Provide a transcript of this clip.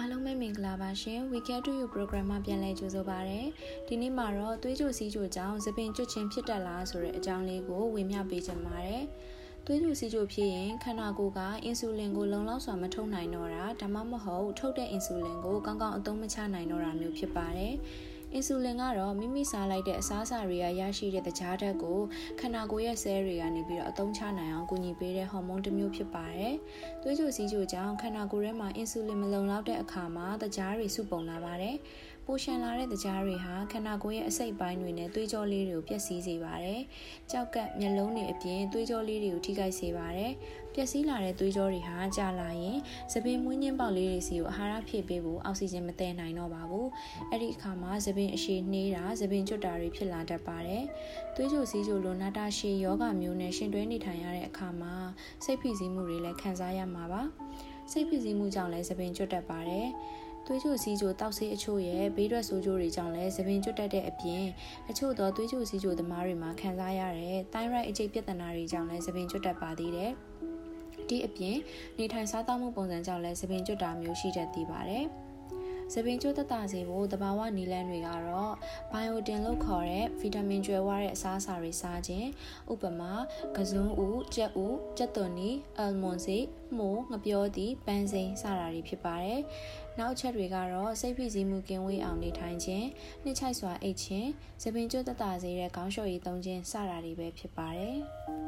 အားလုံးပဲမင်္ဂလာပါရှင် We Care to You program မှာပြန်လည်ကြိုဆိုပါရစေ။ဒီနေ့မှာတော့သွေးကြိုစီးကြိုကြောင့်သပင်ကျွတ်ချင်းဖြစ်တတ်လားဆိုတဲ့အကြောင်းလေးကိုဝေမျှပေးချင်ပါတယ်။သွေးကြိုစီးကြိုဖြစ်ရင်ခန္ဓာကိုယ်ကအင်ဆူလင်ကိုလုံလောက်စွာမထုတ်နိုင်တော့တာဒါမှမဟုတ်ထုတ်တဲ့အင်ဆူလင်ကိုကောင်းကောင်းအသုံးမချနိုင်တော့တာမျိုးဖြစ်ပါတယ်။ အင်ဆူလင်ကတော့မိမိစားလိုက်တဲ့အစားအစာတွေကရရှိတဲ့တကြားဓာတ်ကိုခန္ဓာကိုယ်ရဲ့ဆဲတွေကနေပြီးတော့အသုံးချနိုင်အောင်ကူညီပေးတဲ့ဟော်မုန်းတစ်မျိုးဖြစ်ပါတယ်။သွေးကြိုစီးကြိုကြောင့်ခန္ဓာကိုယ်ထဲမှာအင်ဆူလင်မလုံလောက်တဲ့အခါမှာတကြားတွေစုပုံလာပါတယ်။ ပိုရှန်လာတဲ့တကြားတွေဟာခန္ဓာကိုယ်ရဲ့အစိတ်ပိုင်းတွေနဲ့သွေးကြောလေးတွေကိုပျက်စီးစေပါတယ်။ကြောက်ကပ်မျက်လုံးတွေအပြင်သွေးကြောလေးတွေကိုထိခိုက်စေပါတယ်။ပျက်စီးလာတဲ့သွေးကြောတွေဟာကြာလာရင်သပင်မွေးညင်းပေါက်လေးတွေစီကိုအာဟာရဖြည့်ပေးဖို့အောက်ဆီဂျင်မတည်နိုင်တော့ပါဘူး။အဲ့ဒီအခါမှာသပင်အရှိနှေးတာသပင်ကျွတ်တာတွေဖြစ်လာတတ်ပါတယ်။သွေးကြိုစီးကြိုလိုနာတာရှည်ယောဂမျိုးနဲ့ရှင်တွဲနေထိုင်ရတဲ့အခါမှာစိတ်ဖိစီးမှုတွေလည်းခံစားရမှာပါ။စိတ်ဖိစီးမှုကြောင့်လည်းသပင်ကျွတ်တတ်ပါတယ်။ သွေးကြိုစီးကြိုတောက်ဆေးအချို့ရဲ့ဘေးထွက်ဆိုးကျိုးတွေကြောင့်လည်းသပင်ကျွတ်တက်တဲ့အပြင်အချို့သောသွေးကြိုစီးကြိုသမားတွေမှာခံစားရတဲ့ thyroid အကျိတ်ပြဿနာတွေကြောင့်လည်းသပင်ကျွတ်တက်ပါသေးတယ်။ဒီအပြင်နေထိုင်စားသောက်မှုပုံစံကြောင့်လည်းသပင်ကျွတ်တာမျိုးရှိတတ်သေးပါတယ်။။ သပင်ကျိုးသက်သာစေဖို့တဘာဝနီလန်းတွေကတော့ဘိုင်ယိုတင်လို့ခေါ်တဲ့ဗီတာမင်ကျွဲဝတဲ့အစားအစာတွေစားခြင်းဥပမာကစွန်းဦး၊ကြက်ဦး၊ကြက်သွန်နီ၊အယ်မွန်စီ၊မှုငပြောသည့်ပန်းစိမ်းစတာတွေဖြစ်ပါတယ်။နောက်ချက်တွေကတော့စိတ်ဖိစီးမှုကင်းဝေးအောင်နေထိုင်ခြင်း၊နှိမ့်ချိုက်စွာအိတ်ခြင်း၊သပင်ကျိုးသက်သာစေတဲ့ခေါင်းလျှော်ရည်သုံးခြင်းစတာတွေပဲဖြစ်ပါတယ်။